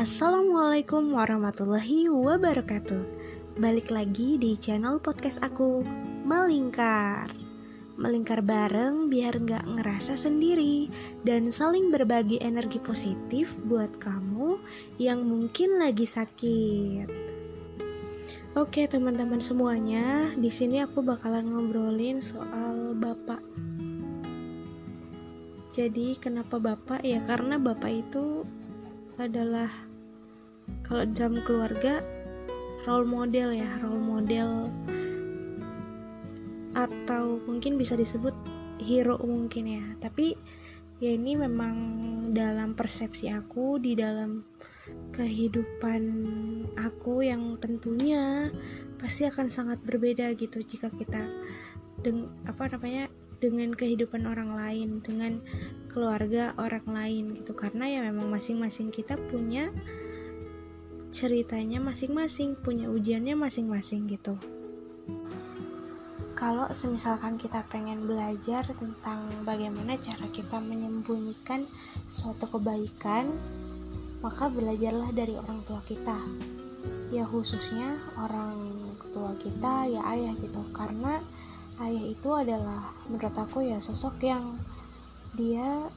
Assalamualaikum warahmatullahi wabarakatuh Balik lagi di channel podcast aku Melingkar Melingkar bareng biar nggak ngerasa sendiri Dan saling berbagi energi positif buat kamu yang mungkin lagi sakit Oke teman-teman semuanya, di sini aku bakalan ngobrolin soal bapak. Jadi kenapa bapak ya? Karena bapak itu adalah kalau dalam keluarga role model ya role model. Atau mungkin bisa disebut hero mungkin ya. Tapi ya ini memang dalam persepsi aku di dalam kehidupan aku yang tentunya pasti akan sangat berbeda gitu jika kita deng apa namanya dengan kehidupan orang lain dengan keluarga orang lain gitu. Karena ya memang masing-masing kita punya ceritanya masing-masing punya ujiannya masing-masing gitu. Kalau semisalkan kita pengen belajar tentang bagaimana cara kita menyembunyikan suatu kebaikan maka belajarlah dari orang tua kita. Ya khususnya orang tua kita ya ayah gitu. Karena ayah itu adalah menurut aku ya sosok yang dia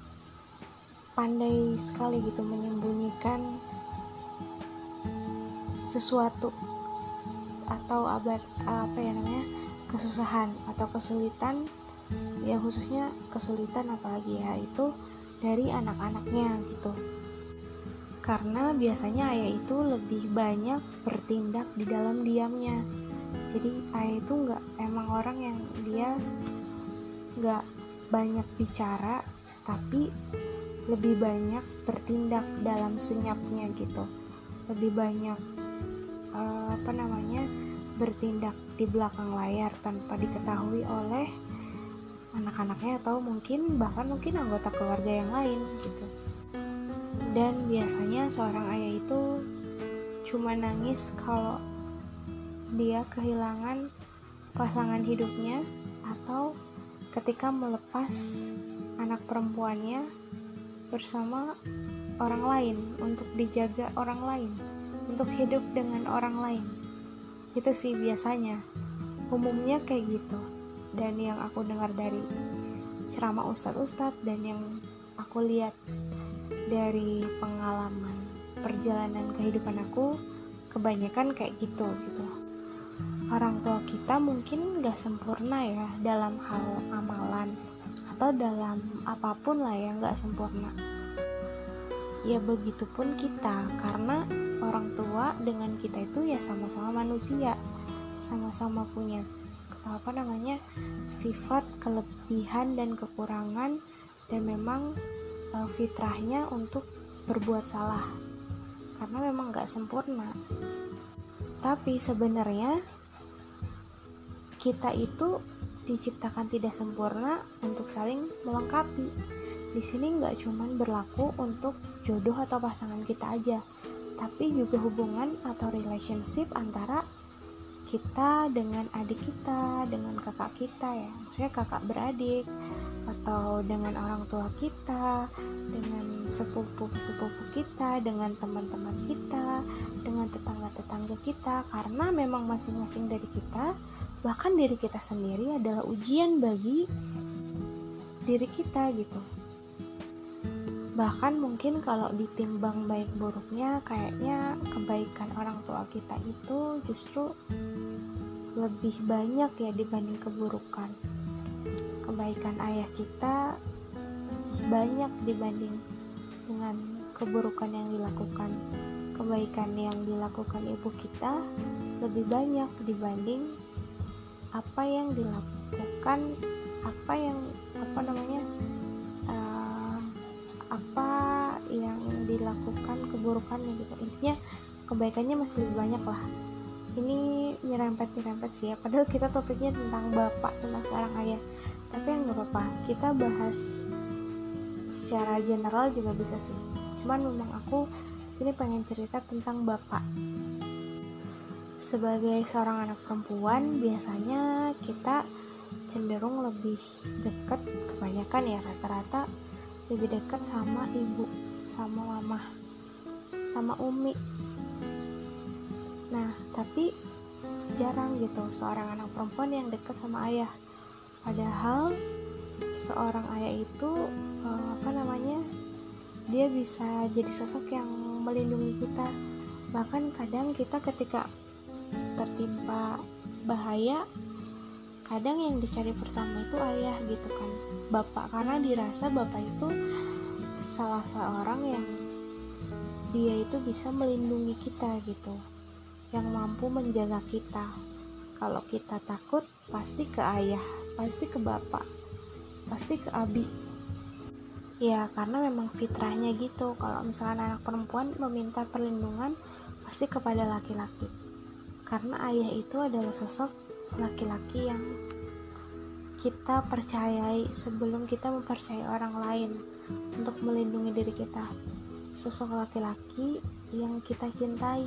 pandai sekali gitu menyembunyikan sesuatu atau abad apa ya namanya kesusahan atau kesulitan ya khususnya kesulitan apalagi ya itu dari anak-anaknya gitu. Karena biasanya ayah itu lebih banyak bertindak di dalam diamnya. Jadi ayah itu nggak emang orang yang dia nggak banyak bicara tapi lebih banyak bertindak dalam senyapnya gitu. Lebih banyak apa namanya bertindak di belakang layar tanpa diketahui oleh anak-anaknya atau mungkin bahkan mungkin anggota keluarga yang lain gitu. Dan biasanya seorang ayah itu cuma nangis kalau dia kehilangan pasangan hidupnya atau ketika melepas anak perempuannya bersama orang lain untuk dijaga orang lain untuk hidup dengan orang lain. Itu sih biasanya. Umumnya kayak gitu. Dan yang aku dengar dari ceramah ustadz-ustadz dan yang aku lihat dari pengalaman perjalanan kehidupan aku kebanyakan kayak gitu gitu. Orang tua kita mungkin gak sempurna ya dalam hal amalan atau dalam apa pun lah yang gak sempurna ya begitupun kita karena orang tua dengan kita itu ya sama-sama manusia. Sama-sama punya apa namanya sifat kelebihan dan kekurangan dan memang e, fitrahnya untuk berbuat salah. Karena memang gak sempurna. Tapi sebenarnya kita itu diciptakan tidak sempurna untuk saling melengkapi. Di sini nggak cuman berlaku untuk jodoh atau pasangan kita aja, tapi juga hubungan atau relationship antara kita dengan adik kita, dengan kakak kita ya, maksudnya kakak beradik, atau dengan orang tua kita, dengan sepupu-sepupu kita, dengan teman-teman kita, dengan tetangga-tetangga kita, karena memang masing-masing dari kita bahkan diri kita sendiri adalah ujian bagi diri kita gitu bahkan mungkin kalau ditimbang baik buruknya kayaknya kebaikan orang tua kita itu justru lebih banyak ya dibanding keburukan. Kebaikan ayah kita lebih banyak dibanding dengan keburukan yang dilakukan. Kebaikan yang dilakukan ibu kita lebih banyak dibanding apa yang dilakukan apa yang apa namanya keburukannya gitu. Intinya kebaikannya masih lebih banyak lah. Ini nyerempet nyerempet sih ya. Padahal kita topiknya tentang bapak tentang seorang ayah. Tapi yang nggak apa-apa kita bahas secara general juga bisa sih. Cuman memang aku sini pengen cerita tentang bapak. Sebagai seorang anak perempuan biasanya kita cenderung lebih dekat kebanyakan ya rata-rata lebih dekat sama ibu sama mama sama umi. Nah tapi jarang gitu seorang anak perempuan yang dekat sama ayah. Padahal seorang ayah itu uh, apa namanya dia bisa jadi sosok yang melindungi kita. Bahkan kadang kita ketika tertimpa bahaya kadang yang dicari pertama itu ayah gitu kan bapak. Karena dirasa bapak itu salah seorang yang dia itu bisa melindungi kita gitu yang mampu menjaga kita. Kalau kita takut pasti ke ayah pasti ke bapak pasti ke abi. Ya karena memang fitrahnya gitu. Kalau misalkan anak perempuan meminta perlindungan pasti kepada laki-laki. Karena ayah itu adalah sosok laki-laki yang kita percayai sebelum kita mempercayai orang lain untuk melindungi diri kita sosok laki-laki yang kita cintai.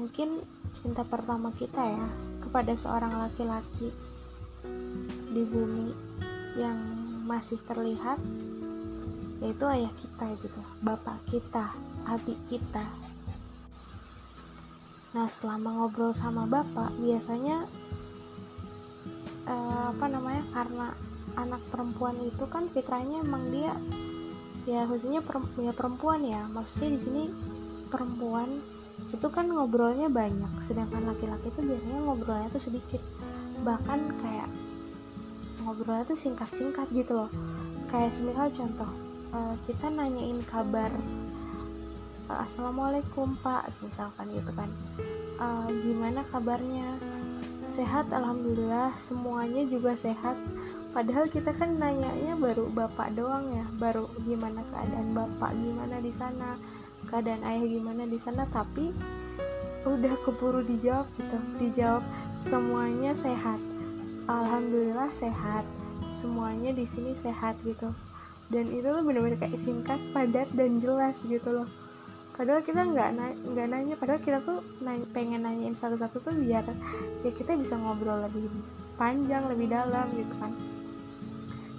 Mungkin cinta pertama kita ya kepada seorang laki-laki di bumi yang masih terlihat yaitu ayah kita gitu bapak kita adik kita. Nah selama ngobrol sama bapak biasanya eh, apa namanya karena anak perempuan itu kan fitrahnya emang dia ya khususnya ya perempuan ya. Maksudnya di sini perempuan itu kan ngobrolnya banyak sedangkan laki-laki itu biasanya ngobrolnya tuh sedikit. Bahkan kayak ngobrolnya tuh singkat-singkat gitu loh. Kayak semisal contoh uh, kita nanyain kabar assalamualaikum pak misalkan gitu kan. Uh, gimana kabarnya? Sehat alhamdulillah semuanya juga sehat padahal kita kan nanyanya baru bapak doang ya. Baru gimana keadaan bapak gimana di sana keadaan ayah gimana di sana tapi udah keburu dijawab gitu. Dijawab semuanya sehat. Alhamdulillah sehat. Semuanya di sini sehat gitu. Dan itu tuh bener-bener kayak singkat padat dan jelas gitu loh. Padahal kita nggak na nggak nanya. Padahal kita tuh nanya, pengen nanyain satu-satu tuh biar ya kita bisa ngobrol lebih panjang lebih dalam gitu kan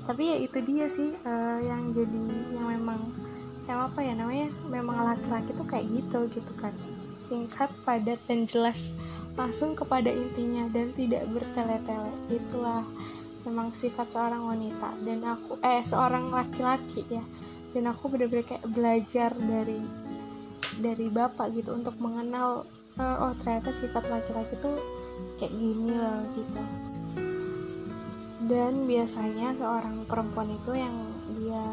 tapi ya itu dia sih uh, yang jadi yang memang yang apa ya namanya memang laki-laki tuh kayak gitu gitu kan. Singkat padat dan jelas langsung kepada intinya dan tidak bertele-tele. Itulah memang sifat seorang wanita. Dan aku eh seorang laki-laki ya. Dan aku benar-benar kayak belajar dari dari bapak gitu untuk mengenal uh, oh ternyata sifat laki-laki tuh kayak gini loh gitu dan biasanya seorang perempuan itu yang dia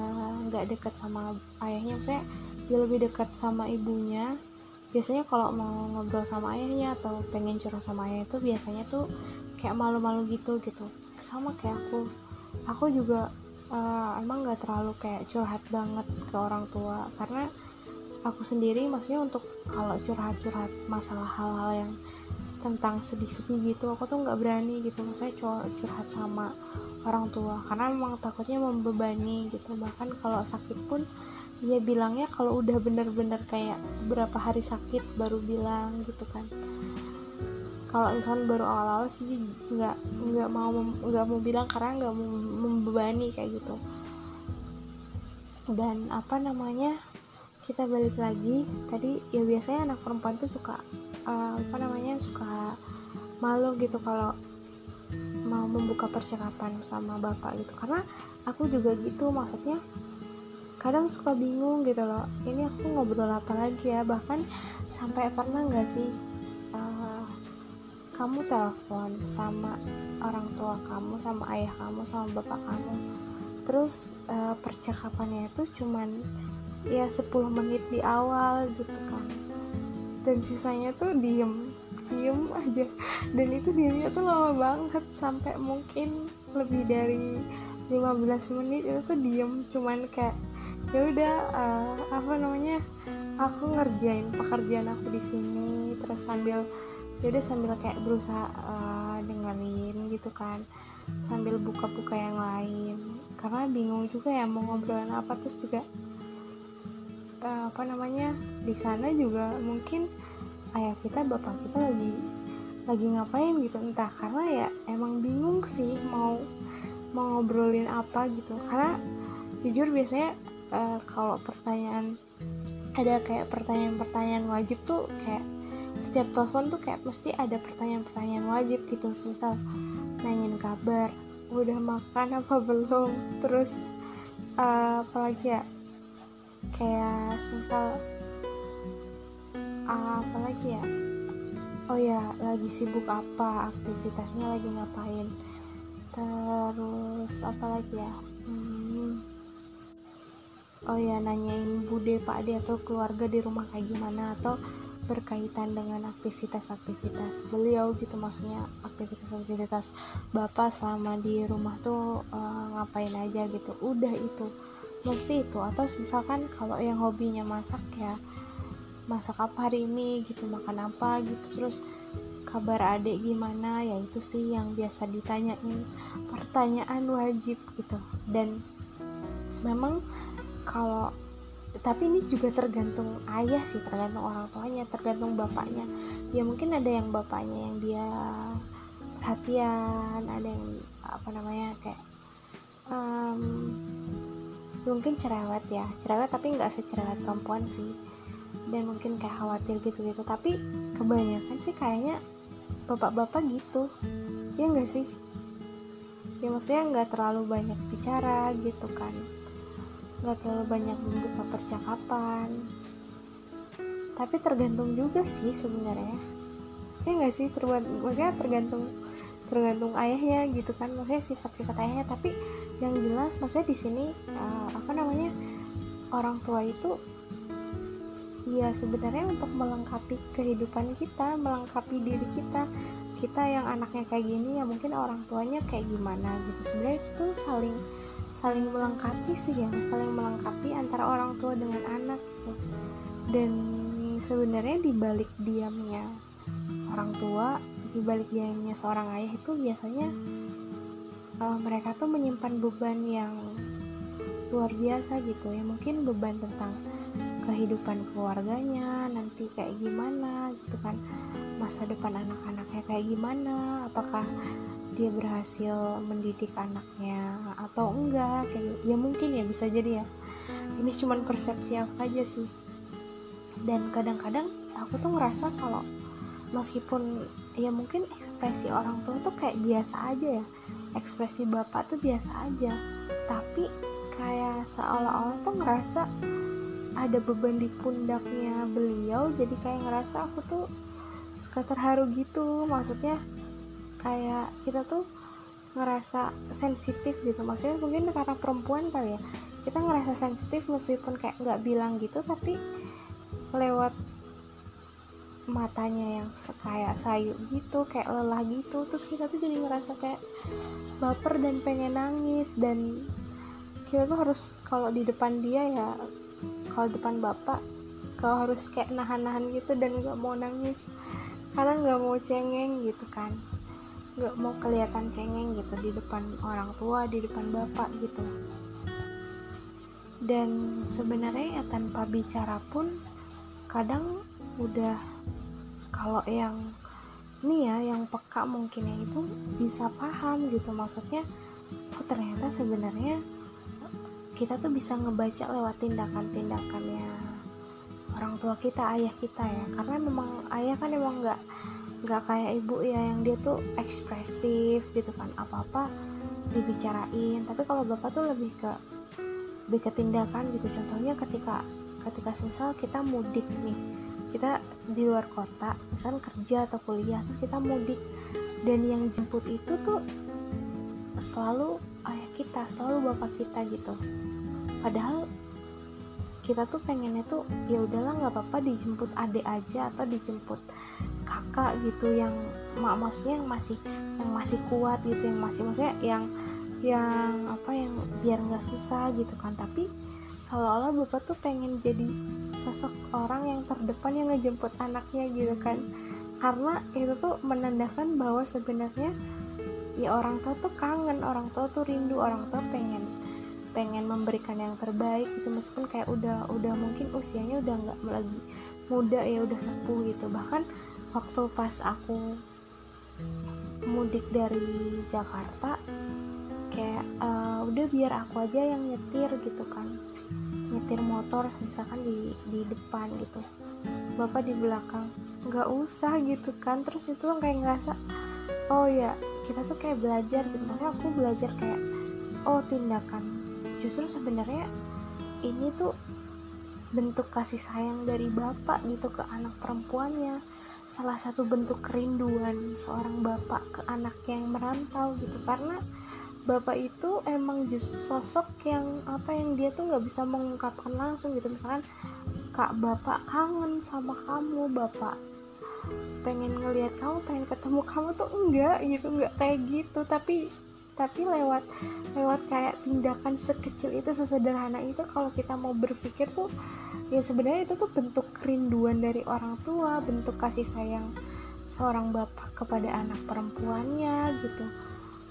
nggak dekat sama ayahnya saya dia lebih dekat sama ibunya. Biasanya kalau mau ngobrol sama ayahnya atau pengen curhat sama ayah itu biasanya tuh kayak malu-malu gitu gitu. Sama kayak aku. Aku juga uh, emang nggak terlalu kayak curhat banget ke orang tua. Karena aku sendiri maksudnya untuk kalau curhat-curhat masalah hal-hal yang tentang sedih-sedih gitu aku tuh nggak berani gitu. Maksudnya curhat sama orang tua karena memang takutnya membebani gitu. Bahkan kalau sakit pun dia bilangnya kalau udah bener-bener kayak berapa hari sakit baru bilang gitu kan. Kalau misalnya baru awal-awal sih nggak nggak mau nggak mau bilang karena nggak mau membebani kayak gitu. Dan apa namanya kita balik lagi tadi ya biasanya anak perempuan tuh suka uh, apa namanya suka malu gitu kalau mau membuka percakapan sama bapak gitu. Karena aku juga gitu maksudnya kadang suka bingung gitu loh. Ini aku ngobrol apa lagi ya? Bahkan sampai pernah nggak sih kamu telepon sama orang tua kamu sama ayah kamu sama bapak kamu? Terus uh, percakapannya itu cuman ya 10 menit di awal gitu kan dan sisanya tuh diem diem aja. Dan itu diemnya tuh lama banget sampai mungkin lebih dari 15 menit itu tuh diem. Cuman kayak ya udah uh, apa namanya aku ngerjain pekerjaan aku di sini terus sambil jadi sambil kayak berusaha uh, dengerin gitu kan sambil buka-buka yang lain. Karena bingung juga ya mau ngobrolin apa terus juga uh, apa namanya di sana juga mungkin ayah kita bapak kita lagi lagi ngapain gitu. Entah karena ya emang bingung sih mau mau ngobrolin apa gitu. Karena jujur biasanya uh, kalau pertanyaan ada kayak pertanyaan-pertanyaan wajib tuh kayak setiap telepon tuh kayak pasti ada pertanyaan-pertanyaan wajib gitu. Misal nanyain kabar udah makan apa belum? Terus uh, apalagi ya kayak misal uh, apalagi ya? Oh ya lagi sibuk apa aktivitasnya lagi ngapain? Terus apalagi ya? Hmm, oh ya nanyain bude pak ade atau keluarga di rumah kayak gimana? Atau berkaitan dengan aktivitas-aktivitas beliau gitu maksudnya aktivitas-aktivitas bapak selama di rumah tuh uh, ngapain aja gitu. Udah itu mesti itu. Atau misalkan kalau yang hobinya masak ya masak apa hari ini gitu makan apa gitu terus kabar adik gimana ya itu sih yang biasa ditanyain. Pertanyaan wajib gitu. Dan memang kalau tapi ini juga tergantung ayah sih tergantung orang tuanya tergantung bapaknya. Ya mungkin ada yang bapaknya yang dia perhatian ada yang apa namanya kayak um, mungkin cerewet ya. Cerewet tapi nggak secerewet perempuan sih. Dan mungkin kayak khawatir gitu-gitu. Tapi kebanyakan sih kayaknya bapak-bapak gitu. Ya nggak sih? Ya maksudnya nggak terlalu banyak bicara gitu kan. Nggak terlalu banyak membuka percakapan. Tapi tergantung juga sih sebenarnya. Ya nggak sih? Tergantung maksudnya tergantung tergantung ayahnya gitu kan. Maksudnya sifat-sifat ayahnya. Tapi yang jelas maksudnya di sini uh, apa namanya orang tua itu ya sebenarnya untuk melengkapi kehidupan kita melengkapi diri kita kita yang anaknya kayak gini ya mungkin orang tuanya kayak gimana gitu sebenarnya itu saling saling melengkapi sih ya saling melengkapi antara orang tua dengan anak gitu. dan sebenarnya di balik diamnya orang tua di balik diamnya seorang ayah itu biasanya uh, mereka tuh menyimpan beban yang luar biasa gitu ya. Mungkin beban tentang kehidupan keluarganya nanti kayak gimana gitu kan. Masa depan anak-anaknya kayak gimana apakah dia berhasil mendidik anaknya atau enggak kayak gitu. ya mungkin ya bisa jadi ya. Ini cuman persepsi aku aja sih. Dan kadang-kadang aku tuh ngerasa kalau meskipun ya mungkin ekspresi orang tua tuh kayak biasa aja ya ekspresi bapak tuh biasa aja. Tapi kayak seolah-olah tuh ngerasa ada beban di pundaknya beliau jadi kayak ngerasa aku tuh suka terharu gitu. Maksudnya kayak kita tuh ngerasa sensitif gitu. Maksudnya mungkin karena perempuan kali ya kita ngerasa sensitif meskipun kayak nggak bilang gitu tapi lewat matanya yang kayak sayu gitu kayak lelah gitu. Terus kita tuh jadi ngerasa kayak baper dan pengen nangis. Dan kita tuh harus kalau di depan dia ya kalau depan bapak kau harus kayak nahan-nahan gitu dan nggak mau nangis. Karena nggak mau cengeng gitu kan. Nggak mau kelihatan cengeng gitu di depan orang tua di depan bapak gitu. Dan sebenarnya ya tanpa bicara pun kadang udah kalau yang ini ya yang peka mungkin yang itu bisa paham gitu. Maksudnya oh ternyata sebenarnya kita tuh bisa ngebaca lewat tindakan-tindakannya orang tua kita ayah kita ya. Karena memang ayah kan emang nggak nggak kayak ibu ya yang dia tuh ekspresif gitu kan. Apa apa dibicarain. Tapi kalau bapak tuh lebih ke lebih ke tindakan gitu. Contohnya ketika ketika misal kita mudik nih kita di luar kota misal kerja atau kuliah terus kita mudik. Dan yang jemput itu tuh selalu ayah kita selalu bapak kita gitu. Padahal kita tuh pengennya tuh ya udahlah nggak apa-apa dijemput adik aja atau dijemput kakak gitu yang mak maksudnya yang masih yang masih kuat gitu yang masih maksudnya yang yang apa yang biar nggak susah gitu kan. Tapi seolah-olah bapak tuh pengen jadi sosok orang yang terdepan yang ngejemput anaknya gitu kan. Karena itu tuh menandakan bahwa sebenarnya ya orang tua tuh kangen orang tua tuh rindu orang tua pengen pengen memberikan yang terbaik gitu. Meskipun kayak udah udah mungkin usianya udah nggak lagi muda ya udah sepuh gitu. Bahkan waktu pas aku mudik dari Jakarta kayak uh, udah biar aku aja yang nyetir gitu kan nyetir motor misalkan di di depan gitu. Bapak di belakang nggak usah gitu kan. Terus itu kayak ngerasa oh ya kita tuh kayak belajar gitu. Maksudnya aku belajar kayak oh tindakan. Justru sebenarnya ini tuh bentuk kasih sayang dari bapak gitu ke anak perempuannya. Salah satu bentuk kerinduan seorang bapak ke anak yang merantau gitu. Karena bapak itu emang just sosok yang apa yang dia tuh nggak bisa mengungkapkan langsung gitu. Misalkan kak bapak kangen sama kamu bapak pengen ngelihat kamu pengen ketemu kamu tuh enggak gitu. Enggak kayak gitu. Tapi tapi lewat lewat kayak tindakan sekecil itu sesederhana itu kalau kita mau berpikir tuh ya sebenarnya itu tuh bentuk kerinduan dari orang tua bentuk kasih sayang seorang bapak kepada anak perempuannya gitu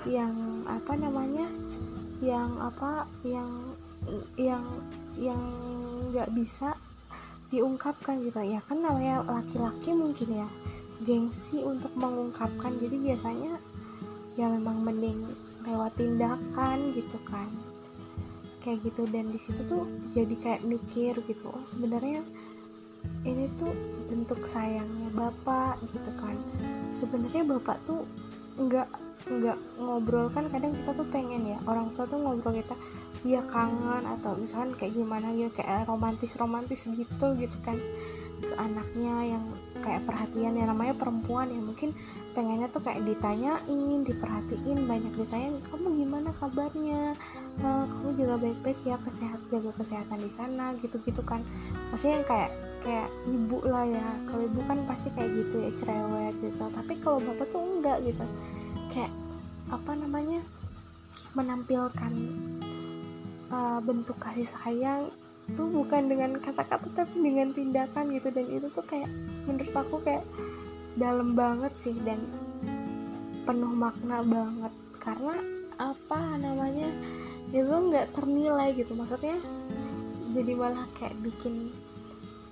yang apa namanya yang apa yang yang yang nggak bisa diungkapkan gitu. Ya kan namanya laki-laki mungkin ya gengsi untuk mengungkapkan. Jadi biasanya ya memang mending lewat tindakan gitu kan. Kayak gitu. Dan di situ tuh jadi kayak mikir gitu oh sebenarnya ini tuh bentuk sayangnya bapak gitu kan. Sebenarnya bapak tuh nggak nggak ngobrol. Kan kadang kita tuh pengen ya orang tua tuh ngobrol kita dia kangen atau misalkan kayak gimana ya kayak romantis romantis gitu gitu kan. Ke anaknya yang kayak perhatian ya namanya perempuan ya mungkin pengennya tuh kayak ditanyain diperhatiin banyak ditanya kamu gimana kabarnya uh, kamu juga baik-baik ya kesehat jaga kesehatan di sana gitu-gitu kan. Maksudnya kayak kayak ibu lah ya. Kalau ibu kan pasti kayak gitu ya cerewet gitu. Tapi kalau bapak tuh enggak gitu. Kayak apa namanya menampilkan uh, bentuk kasih sayang itu bukan dengan kata-kata tapi dengan tindakan gitu. Dan itu tuh kayak menurut aku kayak dalam banget sih dan penuh makna banget. Karena apa namanya itu nggak ternilai gitu. Maksudnya jadi malah kayak bikin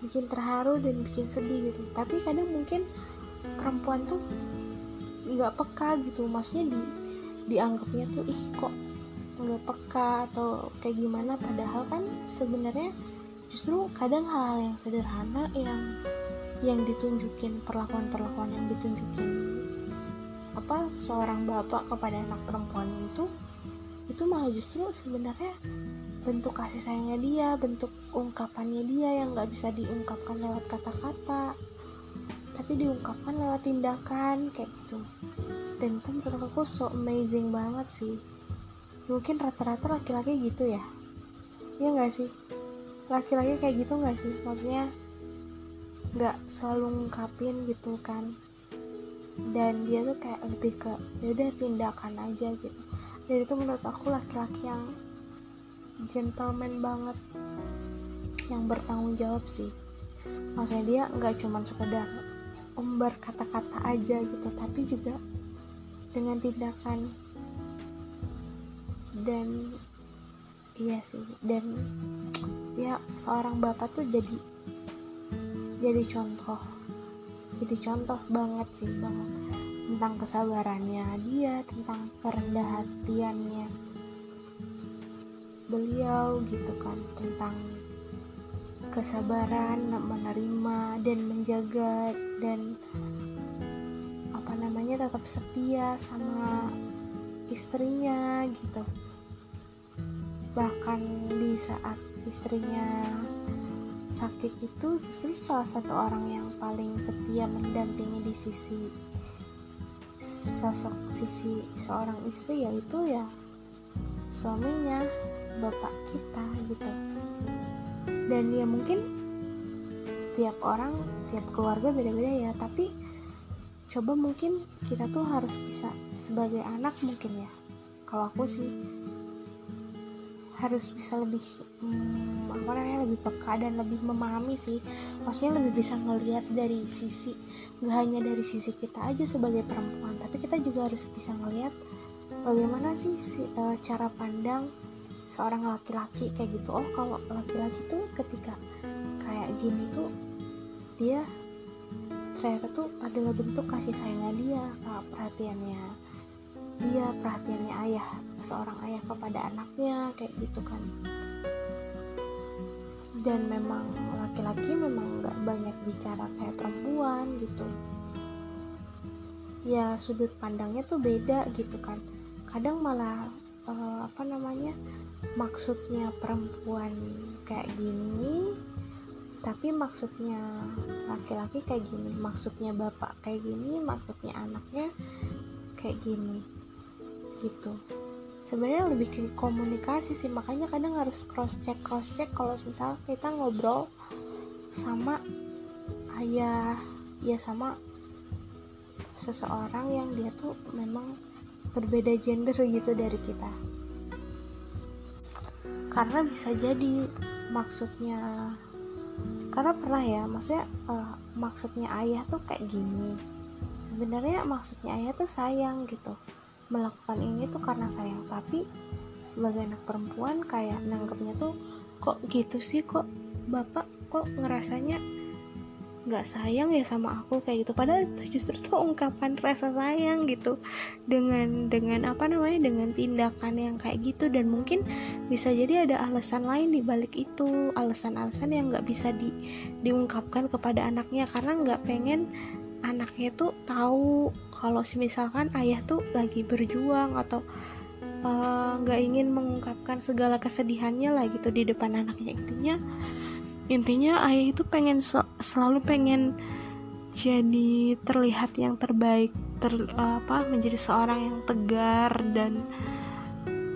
bikin terharu dan bikin sedih gitu. Tapi kadang mungkin perempuan tuh nggak peka gitu. Maksudnya di dianggapnya tuh ih kok nggak peka? atau kayak gimana. Padahal kan sebenarnya justru kadang hal-hal yang sederhana yang yang ditunjukin perlakuan-perlakuan yang ditunjukin apa seorang bapak kepada anak perempuan itu itu malah justru sebenarnya bentuk kasih sayangnya dia bentuk ungkapannya dia yang nggak bisa diungkapkan lewat kata-kata. Tapi diungkapkan lewat tindakan kayak gitu. Dan itu menurut aku so amazing banget sih. Mungkin rata-rata laki-laki gitu ya. Iya nggak sih? Laki-laki kayak gitu nggak sih? Maksudnya nggak selalu ngungkapin gitu kan. Dan dia tuh kayak lebih ke ya udah tindakan aja gitu dan itu menurut aku laki-laki yang gentleman banget yang bertanggung jawab sih. Maksudnya dia nggak cuma sekedar umbar kata-kata aja gitu tapi juga dengan tindakan dan iya sih dan ya seorang bapak tuh jadi jadi contoh jadi contoh banget sih banget tentang kesabarannya dia tentang kerendah hatiannya. Beliau gitu kan tentang kesabaran menerima dan menjaga dan apa namanya tetap setia sama istrinya gitu. Bahkan di saat istrinya sakit itu justru salah satu orang yang paling setia mendampingi di sisi sosok sisi seorang istri yaitu ya suaminya bapak kita gitu. Dan ya mungkin tiap orang tiap keluarga beda-beda ya tapi coba mungkin kita tuh harus bisa sebagai anak mungkin ya. Kalau aku sih harus bisa lebih hmm, apa namanya lebih peka dan lebih memahami sih. Maksudnya lebih bisa ngelihat dari sisi nggak hanya dari sisi kita aja sebagai perempuan tapi kita juga harus bisa ngelihat bagaimana sih si, uh, cara pandang seorang laki-laki kayak gitu. Oh kalau laki-laki tuh ketika kayak gini tuh dia ternyata tuh adalah bentuk kasih sayangnya dia perhatiannya dia perhatiannya ayah seorang ayah kepada anaknya kayak gitu kan dan memang laki-laki memang nggak banyak bicara kayak perempuan gitu. Ya sudut pandangnya tuh beda gitu kan. Kadang malah uh, apa namanya maksudnya perempuan kayak gini tapi maksudnya laki-laki kayak gini. Maksudnya bapak kayak gini maksudnya anaknya kayak gini gitu sebenarnya lebih ke komunikasi sih makanya kadang harus cross check cross check. Kalau misal kita ngobrol sama ayah ya sama seseorang yang dia tuh memang berbeda gender gitu dari kita. Karena bisa jadi maksudnya karena pernah ya maksudnya uh, maksudnya ayah tuh kayak gini. Sebenarnya maksudnya ayah tuh sayang gitu melakukan ini tuh karena sayang. Tapi sebagai anak perempuan kayak nanggepnya tuh kok gitu sih? Kok bapak kok ngerasanya nggak sayang ya sama aku? Kayak gitu. Padahal itu justru tuh ungkapan rasa sayang gitu. Dengan dengan apa namanya? Dengan tindakan yang kayak gitu. Dan mungkin bisa jadi ada alasan lain di balik itu. Alasan-alasan yang nggak bisa di diungkapkan kepada anaknya. Karena nggak pengen anaknya tuh tahu kalau misalkan ayah tuh lagi berjuang atau eh, nggak uh, ingin mengungkapkan segala kesedihannya lah gitu di depan anaknya. Intinya intinya ayah itu pengen selalu pengen jadi terlihat yang terbaik ter, apa menjadi seorang yang tegar dan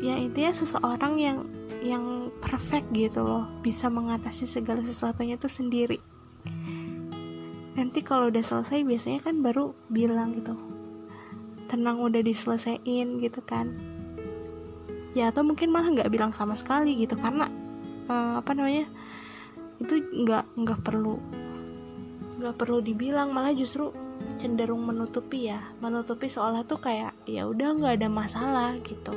ya intinya seseorang yang yang perfect gitu loh bisa mengatasi segala sesuatunya tuh sendiri nanti kalau udah selesai biasanya kan baru bilang gitu tenang udah diselesaikan gitu kan. Ya atau mungkin malah nggak bilang sama sekali gitu karena uh, apa namanya itu nggak nggak perlu nggak perlu dibilang malah justru cenderung menutupi ya. Menutupi seolah tuh kayak ya udah nggak ada masalah gitu.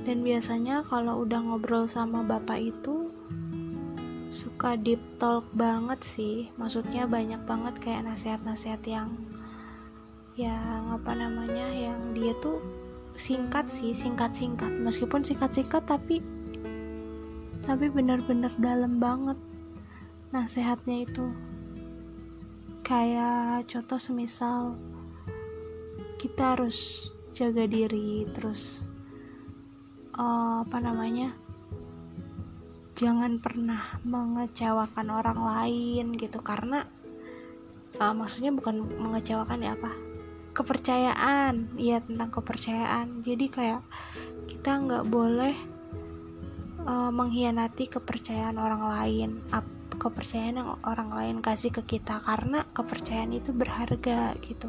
Dan biasanya kalau udah ngobrol sama bapak itu suka deep talk banget sih. Maksudnya banyak banget kayak nasihat-nasihat yang yang apa namanya yang dia tuh singkat sih singkat-singkat. Meskipun singkat-singkat tapi tapi benar-benar dalam banget nasehatnya itu. Kayak contoh semisal kita harus jaga diri terus uh, apa namanya jangan pernah mengecewakan orang lain gitu karena uh, maksudnya bukan mengecewakan ya apa? Kepercayaan iya tentang kepercayaan. Jadi kayak kita nggak boleh uh, mengkhianati kepercayaan orang lain kepercayaan yang orang lain kasih ke kita karena kepercayaan itu berharga gitu.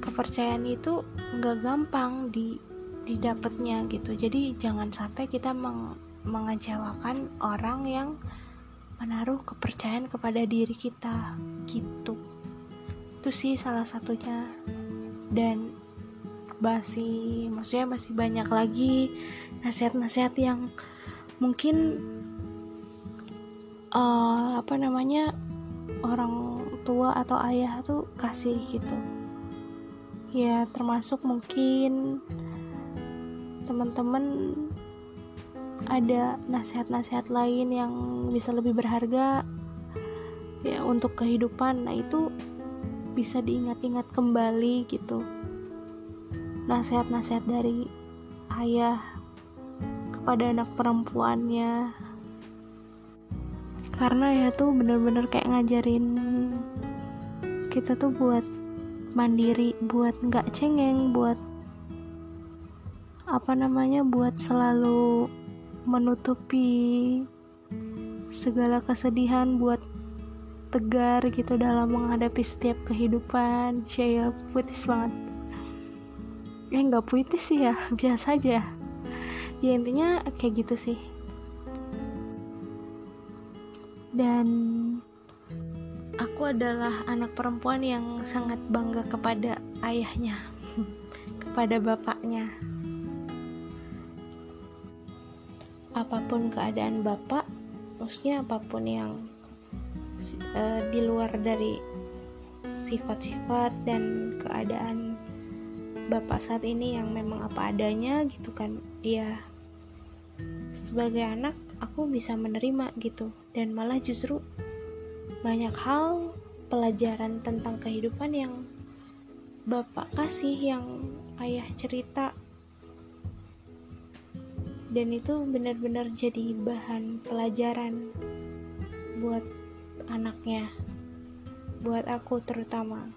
Kepercayaan itu nggak gampang di didapatnya gitu. Jadi jangan sampai kita meng, mengecewakan orang yang menaruh kepercayaan kepada diri kita gitu. Itu sih salah satunya. Dan masih maksudnya masih banyak lagi nasihat-nasihat yang mungkin uh, apa namanya orang tua atau ayah tuh kasih gitu. Ya termasuk mungkin teman-teman ada nasihat-nasihat lain yang bisa lebih berharga ya untuk kehidupan. Nah itu bisa diingat-ingat kembali gitu. Nasihat-nasihat dari ayah kepada anak perempuannya. Karena ya tuh bener-bener kayak ngajarin kita tuh buat mandiri buat nggak cengeng buat apa namanya buat selalu menutupi segala kesedihan buat tegar gitu dalam menghadapi setiap kehidupan. Saya puitis banget. Eh nggak puitis sih ya biasa aja. Ya intinya kayak gitu sih. Dan aku adalah anak perempuan yang sangat bangga kepada ayahnya kepada bapaknya apa pun keadaan bapak maksudnya apa pun yang uh, di luar dari sifat-sifat dan keadaan bapak saat ini yang memang apa adanya gitu kan ya sebagai anak aku bisa menerima gitu. Dan malah justru banyak hal pelajaran tentang kehidupan yang bapak kasih yang ayah cerita dan itu benar-benar jadi bahan pelajaran buat anaknya buat aku terutama.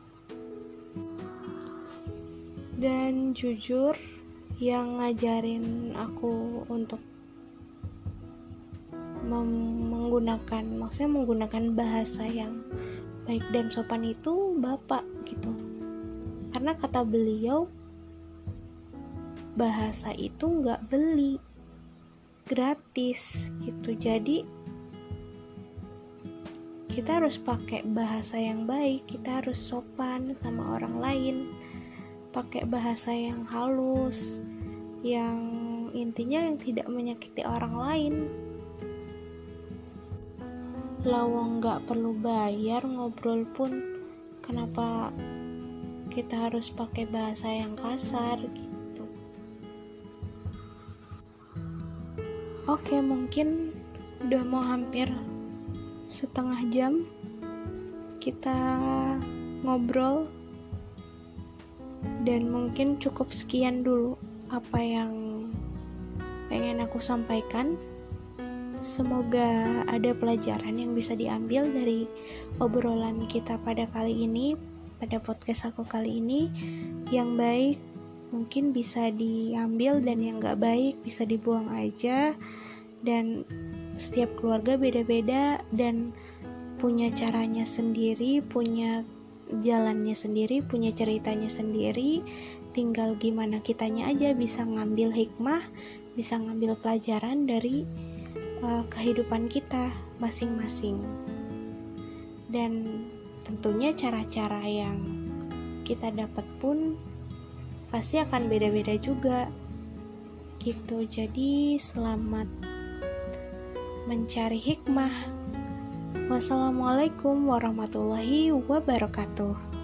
Dan jujur yang ngajarin aku untuk menggunakan maksudnya menggunakan bahasa yang baik dan sopan itu bapak gitu. Karena kata beliau bahasa itu nggak beli gratis gitu. Jadi kita harus pakai bahasa yang baik kita harus sopan sama orang lain pakai bahasa yang halus yang intinya yang tidak menyakiti orang lain. Lawang nggak perlu bayar ngobrol pun kenapa kita harus pakai bahasa yang kasar oke mungkin udah mau hampir setengah jam kita ngobrol dan mungkin cukup sekian dulu apa yang pengen aku sampaikan. Semoga ada pelajaran yang bisa diambil dari obrolan kita pada kali ini pada podcast aku kali ini. Yang baik mungkin bisa diambil dan yang gak baik bisa dibuang aja dan setiap keluarga beda-beda dan punya caranya sendiri punya jalannya sendiri, punya ceritanya sendiri. Tinggal gimana kitanya aja bisa ngambil hikmah, bisa ngambil pelajaran dari uh, kehidupan kita masing-masing. Dan tentunya cara-cara yang kita dapat pun pasti akan beda-beda juga. Gitu. Jadi selamat mencari hikmah Wassalamualaikum warahmatullahi wabarakatuh.